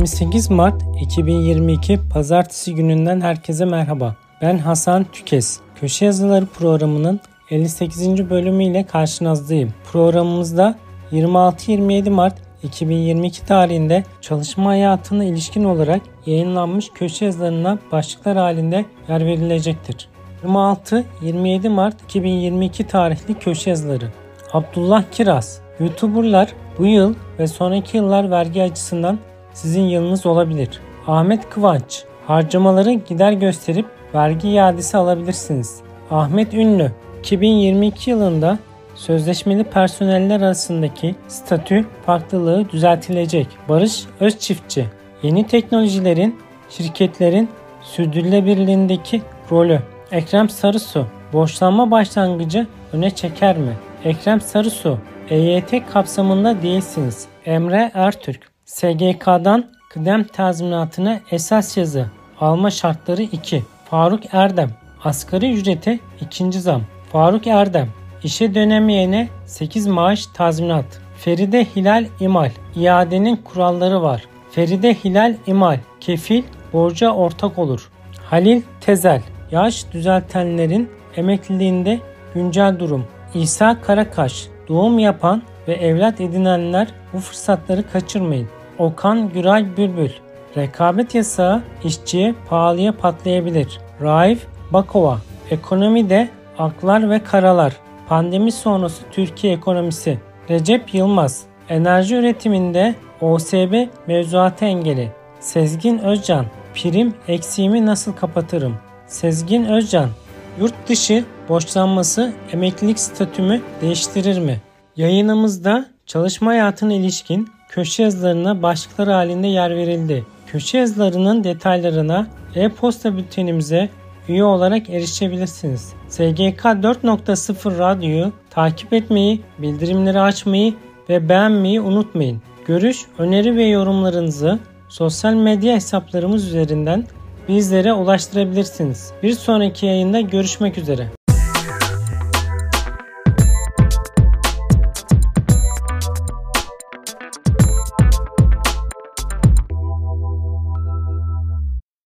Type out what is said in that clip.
28 Mart 2022 Pazartesi gününden herkese merhaba. Ben Hasan Tükes. Köşe Yazıları programının 58. bölümüyle karşınızdayım. Programımızda 26-27 Mart 2022 tarihinde çalışma hayatına ilişkin olarak yayınlanmış köşe yazılarına başlıklar halinde yer verilecektir. 26-27 Mart 2022 tarihli köşe yazıları Abdullah Kiraz YouTuberlar bu yıl ve sonraki yıllar vergi açısından sizin yılınız olabilir. Ahmet Kıvanç Harcamaları gider gösterip vergi iadesi alabilirsiniz. Ahmet Ünlü 2022 yılında sözleşmeli personeller arasındaki statü farklılığı düzeltilecek. Barış Özçiftçi Yeni teknolojilerin şirketlerin sürdürülebilirliğindeki rolü. Ekrem Sarısu borçlanma başlangıcı öne çeker mi? Ekrem Sarısu EYT kapsamında değilsiniz. Emre Ertürk SGK'dan kıdem tazminatına esas yazı alma şartları 2. Faruk Erdem asgari ücrete ikinci zam. Faruk Erdem işe dönemeyene 8 maaş tazminat. Feride Hilal İmal iadenin kuralları var. Feride Hilal İmal kefil borca ortak olur. Halil Tezel yaş düzeltenlerin emekliliğinde güncel durum. İsa Karakaş doğum yapan ve evlat edinenler bu fırsatları kaçırmayın. Okan Güray Bülbül Rekabet yasağı işçiye pahalıya patlayabilir. Raif Bakova Ekonomide aklar ve karalar. Pandemi sonrası Türkiye ekonomisi. Recep Yılmaz Enerji üretiminde OSB mevzuatı engeli. Sezgin Özcan Prim eksiğimi nasıl kapatırım? Sezgin Özcan Yurt dışı borçlanması emeklilik statümü değiştirir mi? Yayınımızda çalışma hayatına ilişkin köşe yazılarına başlıklar halinde yer verildi. Köşe yazılarının detaylarına e-posta bültenimize üye olarak erişebilirsiniz. SGK 4.0 Radyo'yu takip etmeyi, bildirimleri açmayı ve beğenmeyi unutmayın. Görüş, öneri ve yorumlarınızı sosyal medya hesaplarımız üzerinden bizlere ulaştırabilirsiniz. Bir sonraki yayında görüşmek üzere.